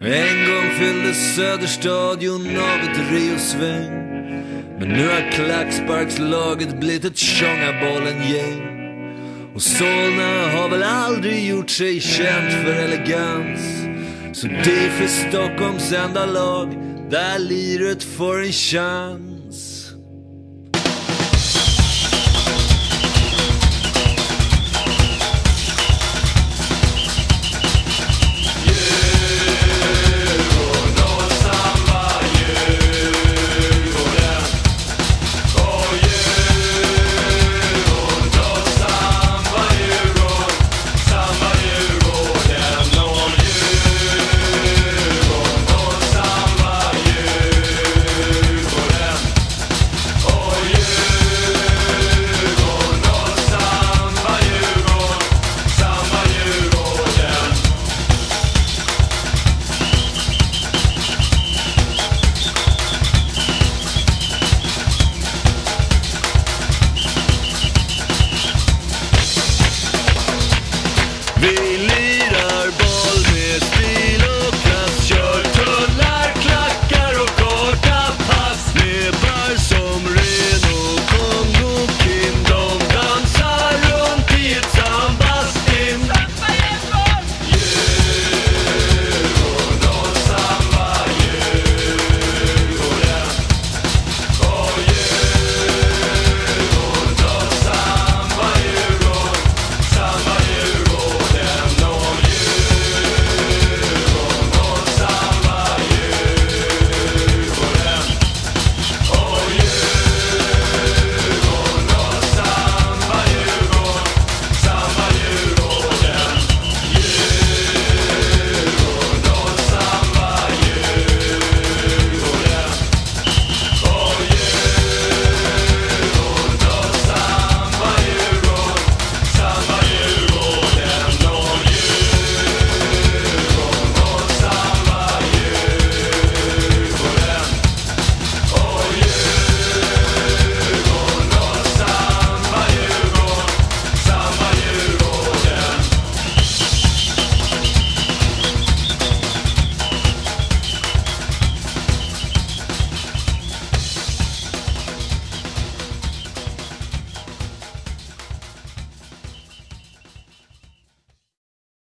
En gång fylldes Söderstadion av ett Rio-sväng. Men nu har klacksparkslaget blivit ett Tjongabollen-gäng. Och Solna har väl aldrig gjort sig känt för elegans. Så DIF är Stockholms enda lag där liret får en chans. Believe